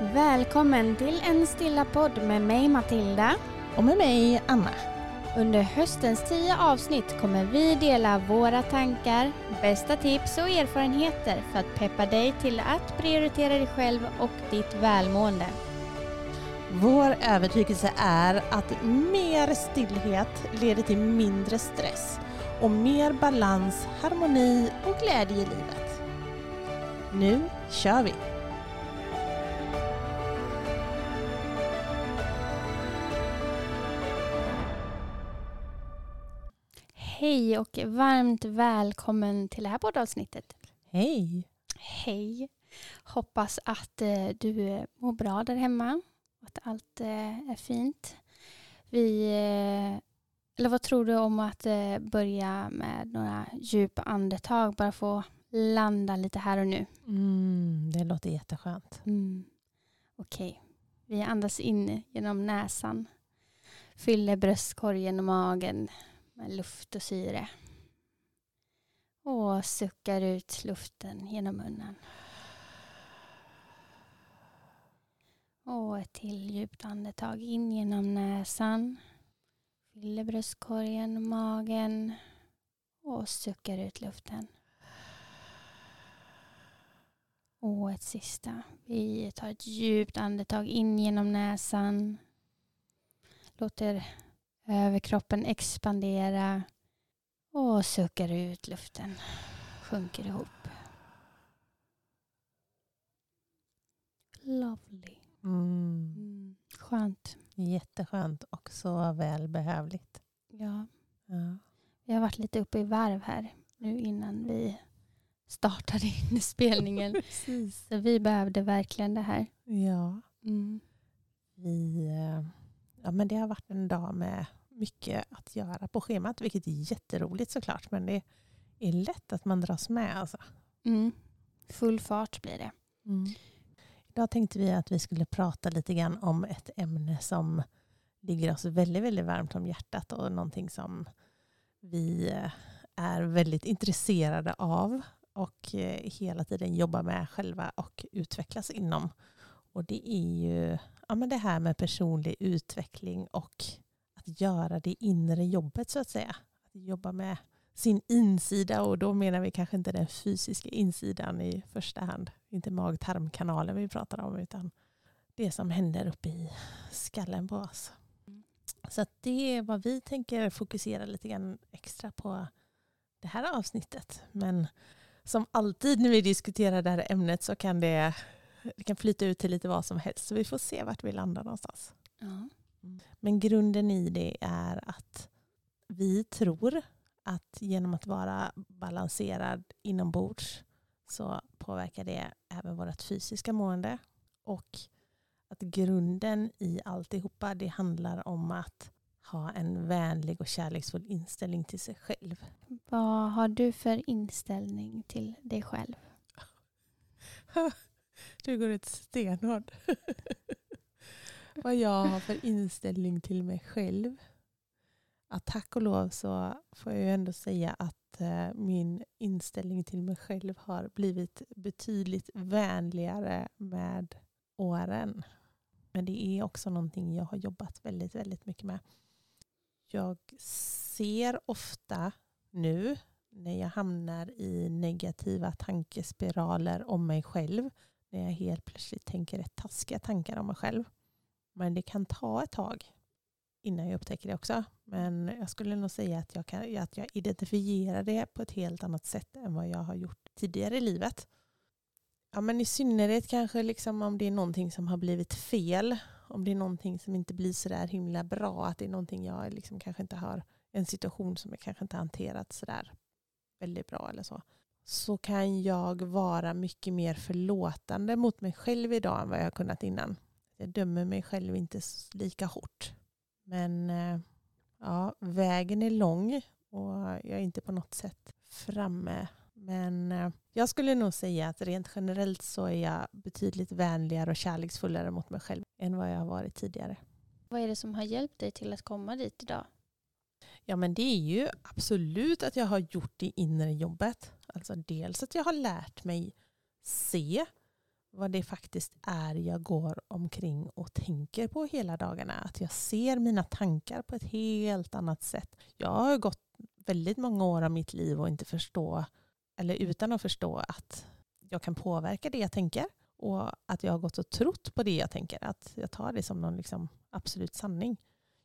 Välkommen till en stilla podd med mig Matilda. Och med mig Anna. Under höstens tio avsnitt kommer vi dela våra tankar, bästa tips och erfarenheter för att peppa dig till att prioritera dig själv och ditt välmående. Vår övertygelse är att mer stillhet leder till mindre stress och mer balans, harmoni och glädje i livet. Nu kör vi! Hej och varmt välkommen till det här poddavsnittet. Hej! Hej! Hoppas att eh, du mår bra där hemma och att allt eh, är fint. Vi, eh, eller vad tror du om att eh, börja med några djupa andetag, bara få landa lite här och nu? Mm, det låter jätteskönt. Mm. Okej, vi andas in genom näsan, fyller bröstkorgen och magen med luft och syre. Och suckar ut luften genom munnen. Och ett till djupt andetag in genom näsan. Fyller bröstkorgen och magen. Och suckar ut luften. Och ett sista. Vi tar ett djupt andetag in genom näsan. Låter överkroppen expandera. Och suckar ut luften. Sjunker ihop. Lovely. Mm. Mm. Skönt. Jätteskönt och så välbehövligt. Ja. Ja. Vi har varit lite uppe i varv här nu innan vi startade in spelningen. Precis. Så vi behövde verkligen det här. Ja. Mm. Vi, eh, ja, men det har varit en dag med mycket att göra på schemat, vilket är jätteroligt såklart. Men det är lätt att man dras med. Alltså. Mm. Full fart blir det. Idag tänkte vi att vi skulle prata lite grann om ett ämne som ligger oss väldigt, väldigt varmt om hjärtat och någonting som vi eh, är väldigt intresserade av och eh, hela tiden jobbar med själva och utvecklas inom. Och det är ju ja, men det här med personlig utveckling och att göra det inre jobbet så att säga. Att jobba med sin insida och då menar vi kanske inte den fysiska insidan i första hand. Inte mag-tarmkanalen vi pratar om utan det som händer uppe i skallen på oss. Så att det är vad vi tänker fokusera lite grann extra på det här avsnittet. Men som alltid när vi diskuterar det här ämnet så kan det, det kan flyta ut till lite vad som helst. Så vi får se vart vi landar någonstans. Ja. Men grunden i det är att vi tror att genom att vara balanserad inombords så påverkar det även vårt fysiska mående. Och att grunden i alltihopa det handlar om att ha en vänlig och kärleksfull inställning till sig själv. Vad har du för inställning till dig själv? Du går ut stenhård. Vad jag har för inställning till mig själv. Att tack och lov så får jag ju ändå säga att eh, min inställning till mig själv har blivit betydligt vänligare med åren. Men det är också någonting jag har jobbat väldigt, väldigt mycket med. Jag ser ofta nu när jag hamnar i negativa tankespiraler om mig själv. När jag helt plötsligt tänker rätt taskiga tankar om mig själv. Men det kan ta ett tag innan jag upptäcker det också. Men jag skulle nog säga att jag, kan, att jag identifierar det på ett helt annat sätt än vad jag har gjort tidigare i livet. Ja, men I synnerhet kanske liksom om det är någonting som har blivit fel. Om det är någonting som inte blir så där himla bra. Att det är någonting jag liksom kanske inte har, en situation som jag kanske inte har hanterat så där väldigt bra eller så. Så kan jag vara mycket mer förlåtande mot mig själv idag än vad jag har kunnat innan. Jag dömer mig själv inte lika hårt. Men eh, ja, vägen är lång och jag är inte på något sätt framme. Men eh, jag skulle nog säga att rent generellt så är jag betydligt vänligare och kärleksfullare mot mig själv än vad jag har varit tidigare. Vad är det som har hjälpt dig till att komma dit idag? Ja men det är ju absolut att jag har gjort det inre jobbet. Alltså dels att jag har lärt mig se vad det faktiskt är jag går omkring och tänker på hela dagarna. Att jag ser mina tankar på ett helt annat sätt. Jag har gått väldigt många år av mitt liv och inte förstå, eller utan att förstå att jag kan påverka det jag tänker och att jag har gått och trott på det jag tänker. Att jag tar det som någon liksom absolut sanning.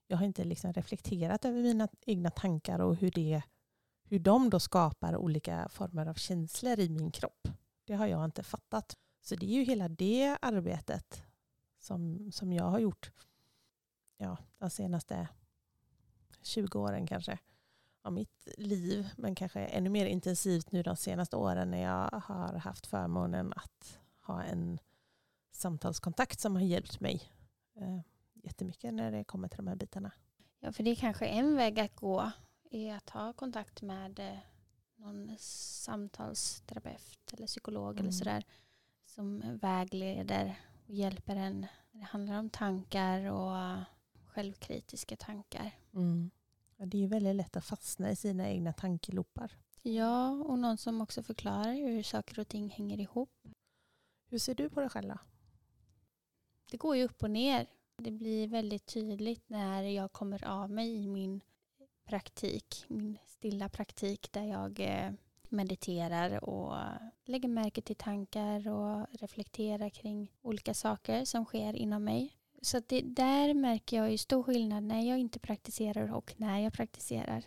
Jag har inte liksom reflekterat över mina egna tankar och hur, det, hur de då skapar olika former av känslor i min kropp. Det har jag inte fattat. Så det är ju hela det arbetet som, som jag har gjort ja, de senaste 20 åren kanske av mitt liv. Men kanske ännu mer intensivt nu de senaste åren när jag har haft förmånen att ha en samtalskontakt som har hjälpt mig eh, jättemycket när det kommer till de här bitarna. Ja, för det är kanske en väg att gå är att ha kontakt med eh, någon samtalsterapeut eller psykolog mm. eller sådär som vägleder och hjälper en. Det handlar om tankar och självkritiska tankar. Mm. Ja, det är väldigt lätt att fastna i sina egna tankeloppar. Ja, och någon som också förklarar hur saker och ting hänger ihop. Hur ser du på det själv då? Det går ju upp och ner. Det blir väldigt tydligt när jag kommer av mig i min praktik, min stilla praktik där jag eh, mediterar och lägger märke till tankar och reflekterar kring olika saker som sker inom mig. Så det, där märker jag ju stor skillnad när jag inte praktiserar och när jag praktiserar.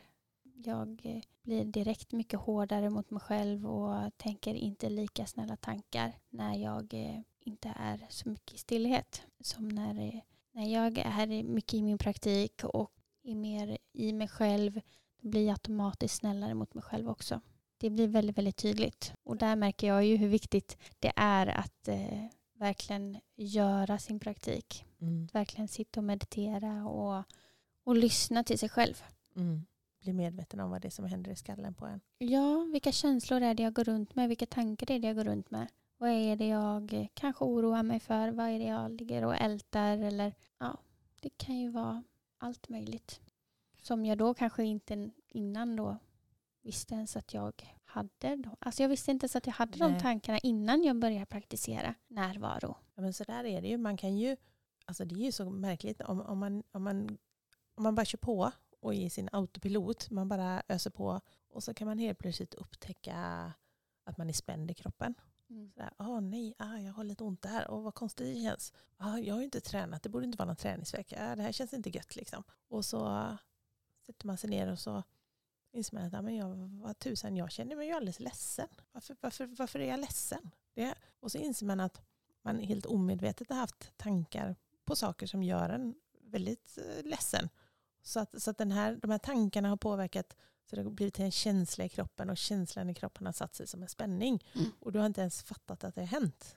Jag eh, blir direkt mycket hårdare mot mig själv och tänker inte lika snälla tankar när jag eh, inte är så mycket i stillhet. Som när, eh, när jag är mycket i min praktik och är mer i mig själv då blir jag automatiskt snällare mot mig själv också. Det blir väldigt, väldigt tydligt. Och där märker jag ju hur viktigt det är att eh, verkligen göra sin praktik. Mm. Verkligen sitta och meditera och, och lyssna till sig själv. Mm. Bli medveten om vad det är som händer i skallen på en. Ja, vilka känslor är det jag går runt med? Vilka tankar är det jag går runt med? Vad är det jag kanske oroar mig för? Vad är det jag ligger och ältar? Eller, ja, det kan ju vara allt möjligt. Som jag då kanske inte innan då visste ens att jag hade. Då. Alltså jag visste inte ens att jag hade Nej. de tankarna innan jag började praktisera närvaro. Ja, men så där är det ju. Man kan ju, alltså det är ju så märkligt om, om, man, om, man, om man bara kör på och i sin autopilot, man bara öser på och så kan man helt plötsligt upptäcka att man är spänd i kroppen. Mm. Sådär, oh, nej, ah, jag har lite ont där. Och vad konstigt det känns. Ah, jag har ju inte tränat, det borde inte vara någon träningsvecka. Ah, det här känns inte gött liksom. Och så sätter man sig ner och så inser man att men jag, vad tusan, jag känner mig ju alldeles ledsen. Varför, varför, varför är jag ledsen? Det, och så inser man att man helt omedvetet har haft tankar på saker som gör en väldigt eh, ledsen. Så att, så att den här, de här tankarna har påverkat så det har blivit en känsla i kroppen och känslan i kroppen har satt sig som en spänning. Mm. Och du har inte ens fattat att det har hänt.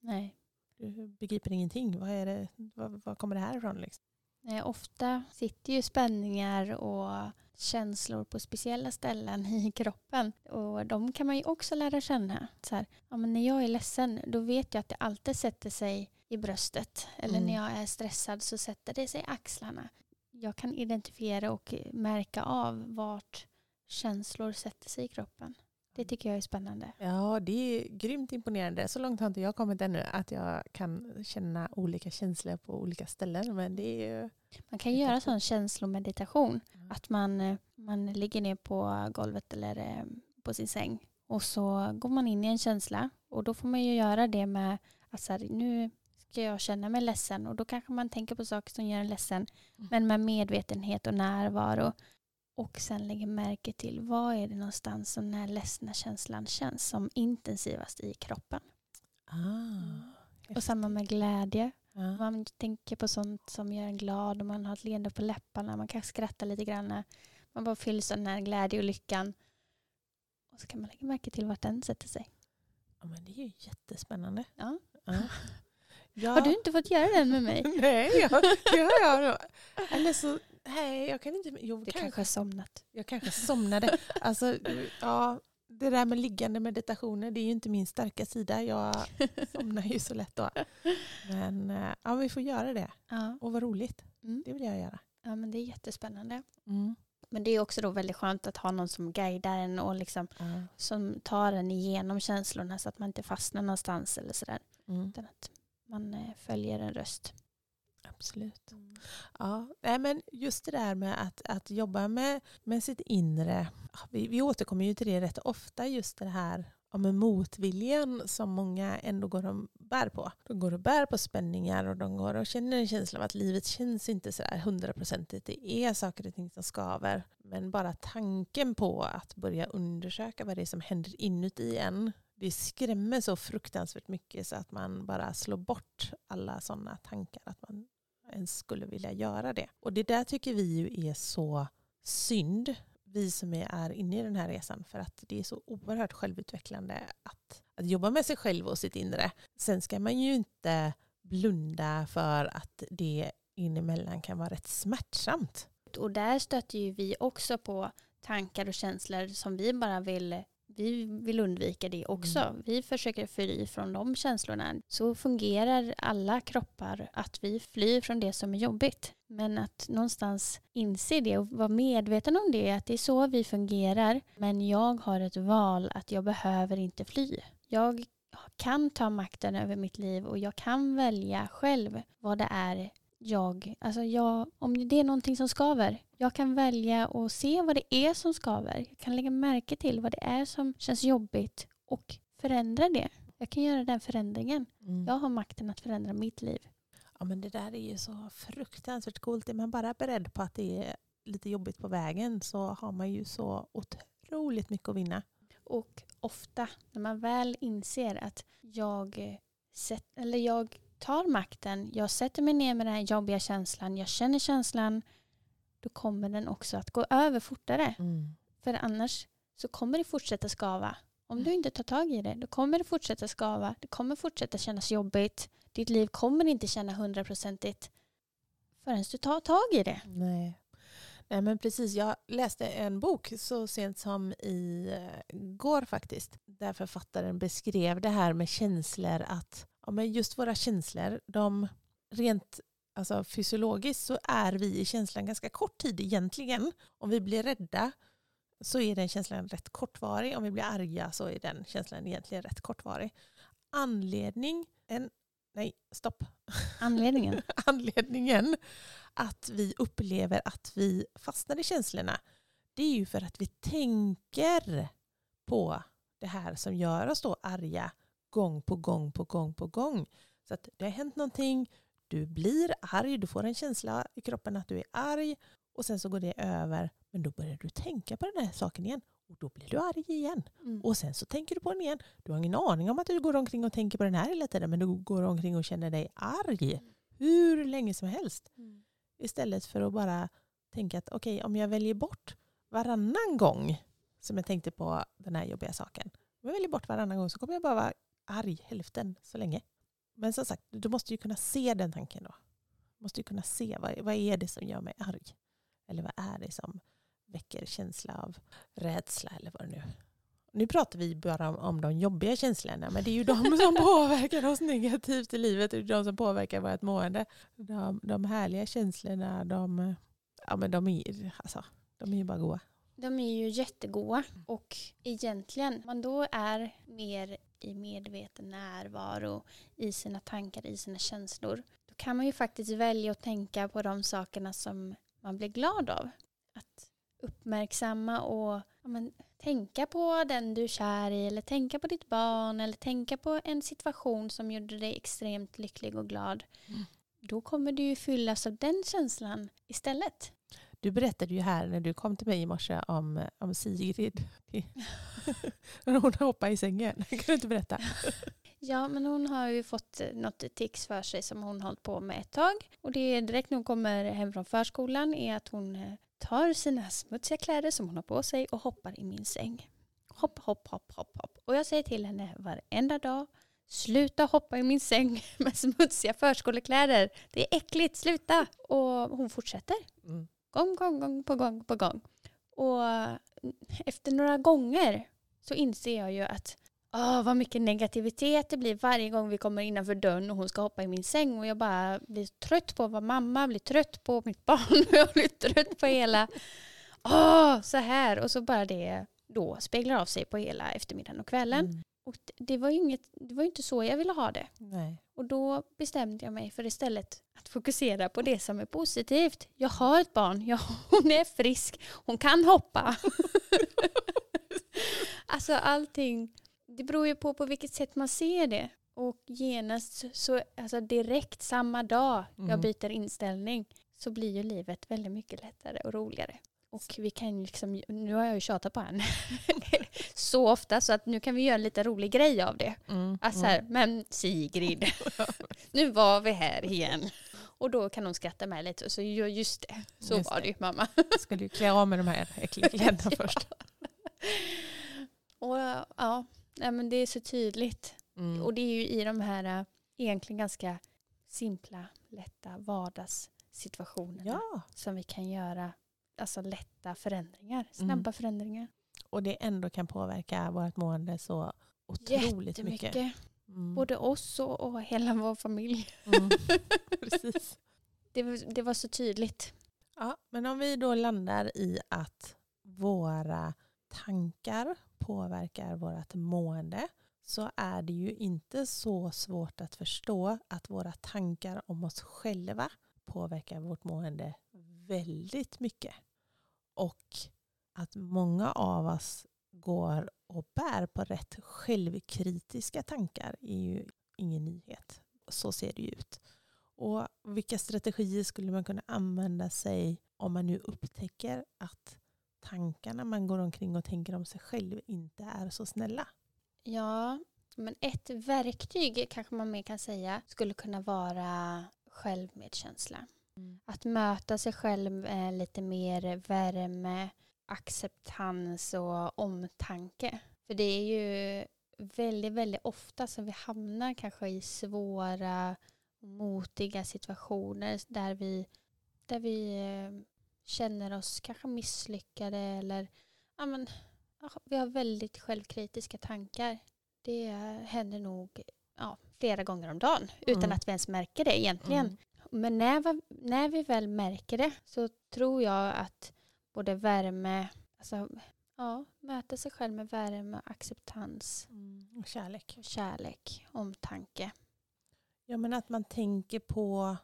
Nej. Du begriper ingenting. Vad, är det, vad, vad kommer det här ifrån? Liksom? Nej, ofta sitter ju spänningar och känslor på speciella ställen i kroppen. Och de kan man ju också lära känna. Så här, ja, men när jag är ledsen då vet jag att det alltid sätter sig i bröstet. Eller mm. när jag är stressad så sätter det sig i axlarna. Jag kan identifiera och märka av vart känslor sätter sig i kroppen. Det tycker jag är spännande. Ja, det är grymt imponerande. Så långt har inte jag kommit ännu att jag kan känna olika känslor på olika ställen. Men det är. Man kan göra sån känslomeditation. Mm. Att man, eh, man ligger ner på golvet eller eh, på sin säng och så går man in i en känsla och då får man ju göra det med att så här, nu ska jag känna mig ledsen och då kanske man tänker på saker som gör en ledsen mm. men med medvetenhet och närvaro och sen lägger märke till var är det någonstans som den här ledsna känslan känns som intensivast i kroppen. Ah, och samma med glädje. Ah. Man tänker på sånt som gör en glad och man har ett leende på läpparna. Man kanske skrattar lite grann. Man bara fylls av den här glädje och lyckan. Och så kan man lägga märke till vart den sätter sig. Ja, men det är ju jättespännande. Ja. ja. ja. Har du inte fått göra den med mig? Nej, ja, det har jag nog. Eller så Nej, jag kan inte. Jo, du kanske, kanske somnat. Jag kanske somnade. alltså, ja, det där med liggande meditationer, det är ju inte min starka sida. Jag somnar ju så lätt då. Men eh, ja, vi får göra det. Ja. Och vad roligt. Mm. Det vill jag göra. Ja, men det är jättespännande. Mm. Men det är också då väldigt skönt att ha någon som guidar en och liksom, ja. som tar en igenom känslorna så att man inte fastnar någonstans eller sådär. Mm. Utan att man eh, följer en röst. Absolut. Ja, nej, men just det där med att, att jobba med, med sitt inre. Vi, vi återkommer ju till det rätt ofta, just det här ja, med motviljan som många ändå går och bär på. De går och bär på spänningar och de går och känner en känsla av att livet känns inte så där hundraprocentigt. Det är saker och ting som skaver. Men bara tanken på att börja undersöka vad det är som händer inuti en det skrämmer så fruktansvärt mycket så att man bara slår bort alla sådana tankar att man ens skulle vilja göra det. Och det där tycker vi ju är så synd, vi som är inne i den här resan, för att det är så oerhört självutvecklande att, att jobba med sig själv och sitt inre. Sen ska man ju inte blunda för att det inemellan kan vara rätt smärtsamt. Och där stöter ju vi också på tankar och känslor som vi bara vill vi vill undvika det också. Mm. Vi försöker fly från de känslorna. Så fungerar alla kroppar, att vi flyr från det som är jobbigt. Men att någonstans inse det och vara medveten om det, att det är så vi fungerar. Men jag har ett val att jag behöver inte fly. Jag kan ta makten över mitt liv och jag kan välja själv vad det är jag, alltså jag, om det är någonting som skaver, jag kan välja och se vad det är som skaver. Jag kan lägga märke till vad det är som känns jobbigt och förändra det. Jag kan göra den förändringen. Mm. Jag har makten att förändra mitt liv. Ja, men det där är ju så fruktansvärt coolt. Är man bara beredd på att det är lite jobbigt på vägen så har man ju så otroligt mycket att vinna. Och ofta när man väl inser att jag, eller jag tar makten, jag sätter mig ner med den här jobbiga känslan, jag känner känslan, då kommer den också att gå över fortare. Mm. För annars så kommer det fortsätta skava. Om du inte tar tag i det, då kommer det fortsätta skava. Det kommer fortsätta kännas jobbigt. Ditt liv kommer inte känna hundraprocentigt förrän du tar tag i det. Nej. Nej men precis, jag läste en bok så sent som i eh, går faktiskt. Där författaren beskrev det här med känslor att ja, men just våra känslor, de rent alltså, fysiologiskt så är vi i känslan ganska kort tid egentligen. Om vi blir rädda så är den känslan rätt kortvarig. Om vi blir arga så är den känslan egentligen rätt kortvarig. Anledning, en, nej stopp. Anledningen? Anledningen att vi upplever att vi fastnar i känslorna det är ju för att vi tänker på det här som gör oss då arga gång på gång på gång på gång. Så att det har hänt någonting, du blir arg, du får en känsla i kroppen att du är arg och sen så går det över. Men då börjar du tänka på den här saken igen och då blir du arg igen. Mm. Och sen så tänker du på den igen. Du har ingen aning om att du går omkring och tänker på den här hela tiden men du går omkring och känner dig arg mm. hur länge som helst. Mm. Istället för att bara tänka att okej, okay, om jag väljer bort varannan gång som jag tänkte på den här jobbiga saken. Om jag väljer bort varannan gång så kommer jag bara vara arg hälften så länge. Men som sagt, du måste ju kunna se den tanken då. Du måste ju kunna se vad, vad är det som gör mig arg? Eller vad är det som väcker känsla av rädsla eller vad det nu nu pratar vi bara om, om de jobbiga känslorna, men det är ju de som påverkar oss negativt i livet. Det är de som påverkar vårt mående. De, de härliga känslorna, de, ja, men de, är, alltså, de är ju bara goda. De är ju jättegoda och egentligen, man då är mer i medveten närvaro i sina tankar, i sina känslor, då kan man ju faktiskt välja att tänka på de sakerna som man blir glad av. Att uppmärksamma och ja, men, tänka på den du är kär i eller tänka på ditt barn eller tänka på en situation som gjorde dig extremt lycklig och glad. Mm. Då kommer du ju fyllas av den känslan istället. Du berättade ju här när du kom till mig i morse om, om Sigrid. hon hoppade i sängen. Kan du inte berätta? Ja, men hon har ju fått något tics för sig som hon hållit på med ett tag. Och det är direkt när hon kommer hem från förskolan är att hon eh, tar sina smutsiga kläder som hon har på sig och hoppar i min säng. Hopp, hopp, hopp, hopp, hopp. Och jag säger till henne varenda dag Sluta hoppa i min säng med smutsiga förskolekläder. Det är äckligt, sluta! Och hon fortsätter. Mm. Gång, gång, gång på gång på gång. Och efter några gånger så inser jag ju att åh, vad mycket negativitet det blir varje gång vi kommer innanför dörren och hon ska hoppa i min säng och jag bara blir trött på att vara mamma, blir trött på mitt barn och jag blir trött på hela åh, så här och så bara det då speglar av sig på hela eftermiddagen och kvällen. Mm. Och det- var ju inget, det var inte så jag ville ha det. Nej. Och då bestämde jag mig för istället att fokusera på det som är positivt. Jag har ett barn, jag, hon är frisk, hon kan hoppa. alltså allting, det beror ju på på vilket sätt man ser det. Och genast, så, alltså direkt samma dag jag Mm. byter inställning så blir ju livet väldigt mycket lättare och roligare. Och vi kan liksom, nu har jag ju tjatat på henne så ofta så att nu kan vi göra en lite rolig grej av det. Mm. Alltså här, men Sigrid, nu var vi här igen. Och då kan hon skratta med lite och så ja, just det, så Just var det. ju mamma. Jag skulle ju klä av med de här äckliga kläderna först. Och ja, nej, men det är så tydligt. Mm. Och det är ju i de här äh, egentligen ganska simpla, lätta vardagssituationerna Ja, som vi kan göra alltså lätta förändringar, snabba Mm. förändringar. Och det ändå kan påverka vårt mående så otroligt mycket. Mm. Både oss och, och hela vår familj. Mm. Precis. Det, det var så tydligt. Ja, men om vi då landar i att våra tankar påverkar vårt mående så är det ju inte så svårt att förstå att våra tankar om oss själva påverkar vårt mående väldigt mycket. Och att många av oss går och bär på rätt självkritiska tankar är ju ingen nyhet. Så ser det ju ut. Och vilka strategier skulle man kunna använda sig om man nu upptäcker att tankarna man går omkring och tänker om sig själv inte är så snälla? Ja, men ett verktyg kanske man mer kan säga skulle kunna vara självmedkänsla. Att möta sig själv med lite mer värme, acceptans och omtanke. För det är ju väldigt, väldigt ofta som vi hamnar kanske i svåra motiga situationer där vi, där vi eh, känner oss kanske misslyckade eller ja, men, vi har väldigt självkritiska tankar. Det händer nog ja, flera gånger om dagen utan Mm. att vi ens märker det egentligen. Mm. Men när vi, när vi väl märker det så tror jag att både värme, alltså ja, möta sig själv med värme, acceptans, Mm. Och kärlek. och kärlek, omtanke. Ja, men att man tänker på...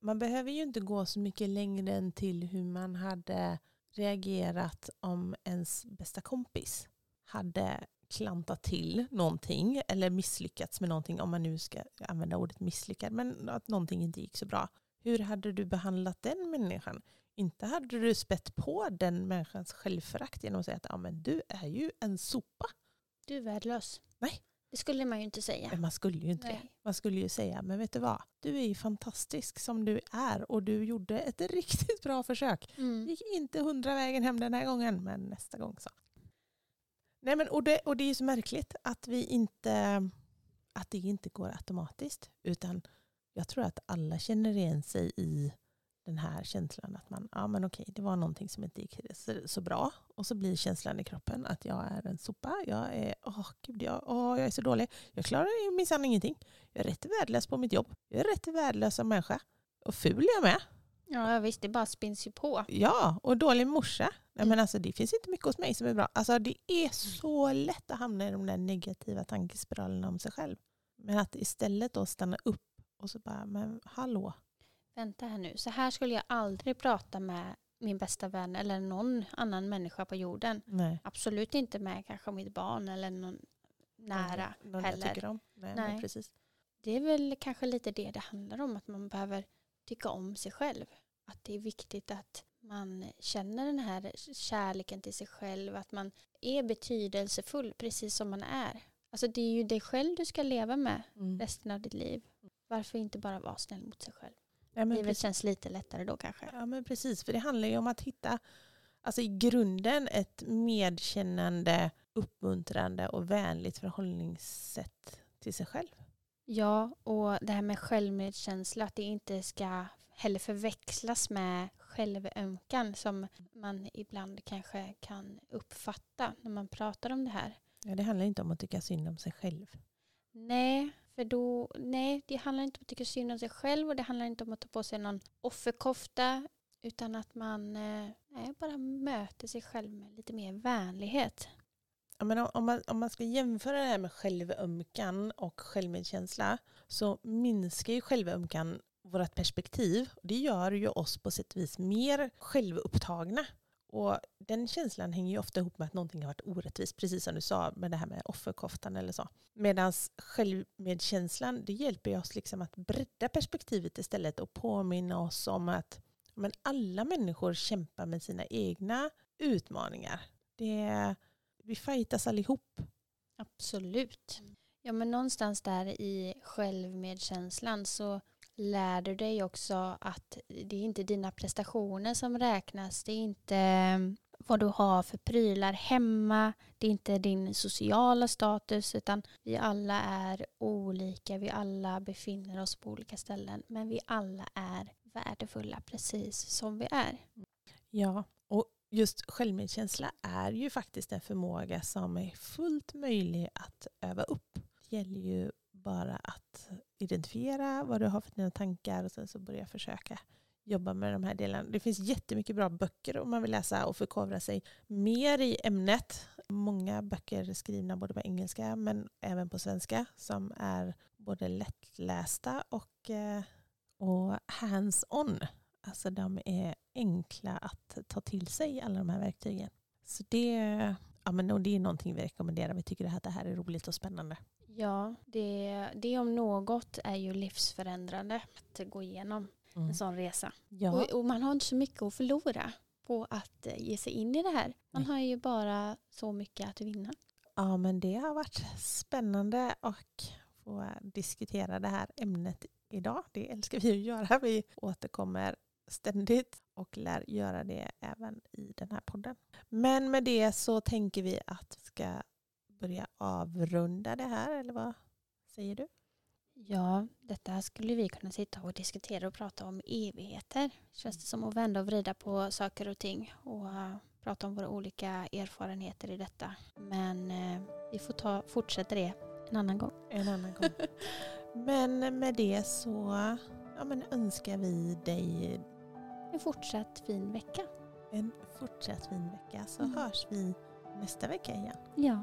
Man behöver ju inte gå så mycket längre än till hur man hade reagerat om ens bästa kompis hade klantat till någonting eller misslyckats med någonting, om man nu ska använda ordet misslyckad, men att någonting inte gick så bra. Hur hade du behandlat den människan? Inte hade du spett på den människans självförakt genom att säga att ja, men du är ju en sopa. Du är värdelös. Nej. Det skulle man ju inte säga. Men man skulle ju inte det. Nej. Man skulle ju säga, men vet du vad? Du är ju fantastisk som du är och du gjorde ett riktigt bra försök. Mm. Gick inte hundra vägen hem den här gången, men nästa gång så. Nej, men, och, det, och det är ju så märkligt att vi inte att det inte går automatiskt. Utan jag tror att alla känner igen sig i den här känslan att man, ja men okej, det var någonting som inte gick så, så bra. Och så blir känslan i kroppen att jag är en sopa. Jag är, åh gud, jag, åh, jag är så dålig. Jag klarar minsann ingenting. Jag är rätt värdelös på mitt jobb. Jag är rätt värdelös som människa. Och ful är jag med. Ja visst, det bara spinns ju på. Ja, och dålig morsa. Nej, Mm. men alltså, det finns inte mycket hos mig som är bra. Alltså, det är så lätt att hamna i de där negativa tankespiralerna om sig själv. Men att istället då stanna upp och så bara, men hallå. Vänta här nu, så här skulle jag aldrig prata med min bästa vän eller någon annan människa på jorden. Nej. Absolut inte med kanske mitt barn eller någon nära Någon jag heller. tycker om. Nej, Nej. Precis. Det är väl kanske lite det det handlar om, att man behöver tycka om sig själv. Att det är viktigt att man känner den här kärleken till sig själv, att man är betydelsefull precis som man är. Alltså det är ju dig själv du ska leva med Mm. resten av ditt liv. Varför inte bara vara snäll mot sig själv? Ja, men Livet precis. känns lite lättare då kanske. Ja men precis, för det handlar ju om att hitta alltså i grunden ett medkännande, uppmuntrande och vänligt förhållningssätt till sig själv. Ja, och det här med självmedkänsla, att det inte ska heller förväxlas med självömkan som man ibland kanske kan uppfatta när man pratar om det här. Ja, det handlar inte om att tycka synd om sig själv. Nej, för då, nej, det handlar inte om att tycka synd om sig själv och det handlar inte om att ta på sig någon offerkofta utan att man eh, nej, bara möter sig själv med lite mer vänlighet. jag menar, om, man, om man ska jämföra det här med självömkan och självmedkänsla så minskar ju självömkan vårt perspektiv. Det gör ju oss på sätt och vis mer självupptagna. Och den känslan hänger ju ofta ihop med att någonting har varit orättvist, precis som du sa med det här med offerkoftan eller så. Medan självmedkänslan, det hjälper oss liksom att bredda perspektivet istället och påminna oss om att men alla människor kämpar med sina egna utmaningar. Det, vi fightas allihop. Absolut. Ja, men någonstans där i självmedkänslan så lär du dig också att det är inte dina prestationer som räknas. Det är inte mm, vad du har för prylar hemma. Det är inte din sociala status utan vi alla är olika. Vi alla befinner oss på olika ställen men vi alla är värdefulla precis som vi är. Ja, och just självmedkänsla är ju faktiskt en förmåga som är fullt möjlig att öva upp. Det gäller ju bara att identifiera vad du har för dina tankar och sen så börja försöka jobba med de här delarna. Det finns jättemycket bra böcker om man vill läsa och förkovra sig mer i ämnet. Många böcker skrivna både på engelska men även på svenska som är både lättlästa och, eh, och hands-on. Alltså de är enkla att ta till sig alla de här verktygen. Så det, ja, men, det är någonting vi rekommenderar. Vi tycker att det här är roligt och spännande. Ja, det, det om något är ju livsförändrande att gå igenom mm. en sån resa. Ja. Och, och, man har inte så mycket att förlora på att eh, ge sig in i det här. Man Nej. har ju bara så mycket att vinna. Ja, men det har varit spännande att få diskutera det här ämnet idag. Det älskar vi att göra. Vi återkommer ständigt och lär göra det även i den här podden. Men med det så tänker vi att vi ska börja avrunda det här, eller vad säger du? Ja, detta skulle vi kunna sitta och diskutera och prata om evigheter. Känns det som att vända och vrida på saker och ting och uh, prata om våra olika erfarenheter i detta. Men uh, vi får ta, fortsätta det en annan gång. En annan gång. men med det så ja, men önskar vi dig en fortsatt fin vecka. En fortsatt fin vecka så mm. hörs vi nästa vecka igen. Ja.